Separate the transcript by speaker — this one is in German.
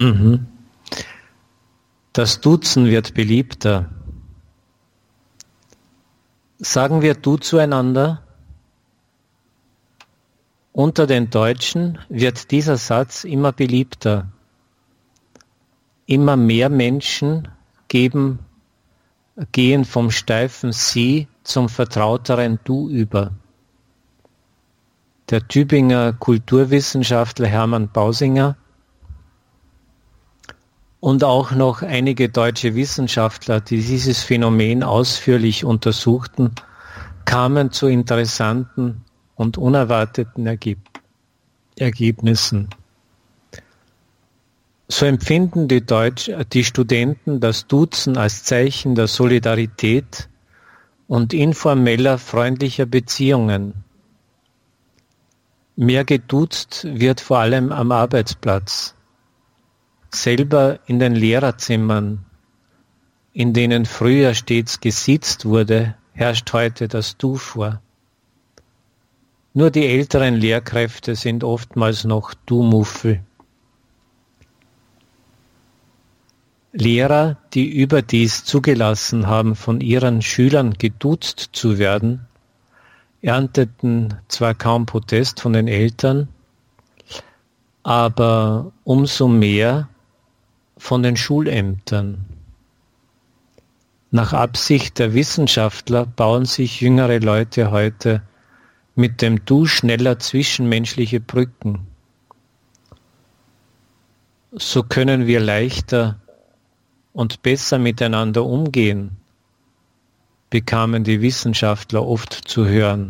Speaker 1: Mhm. Das Duzen wird beliebter. Sagen wir du zueinander? Unter den Deutschen wird dieser Satz immer beliebter. Immer mehr Menschen geben, gehen vom steifen Sie zum vertrauteren Du über. Der Tübinger Kulturwissenschaftler Hermann Bausinger und auch noch einige deutsche Wissenschaftler, die dieses Phänomen ausführlich untersuchten, kamen zu interessanten und unerwarteten Ergeb Ergebnissen. So empfinden die, Deutsch, die Studenten das Duzen als Zeichen der Solidarität und informeller freundlicher Beziehungen. Mehr geduzt wird vor allem am Arbeitsplatz. Selber in den Lehrerzimmern, in denen früher stets gesitzt wurde, herrscht heute das Du vor. Nur die älteren Lehrkräfte sind oftmals noch Du-Muffel. Lehrer, die überdies zugelassen haben, von ihren Schülern geduzt zu werden, ernteten zwar kaum Protest von den Eltern, aber umso mehr von den Schulämtern. Nach Absicht der Wissenschaftler bauen sich jüngere Leute heute mit dem Du schneller zwischenmenschliche Brücken. So können wir leichter und besser miteinander umgehen, bekamen die Wissenschaftler oft zu hören.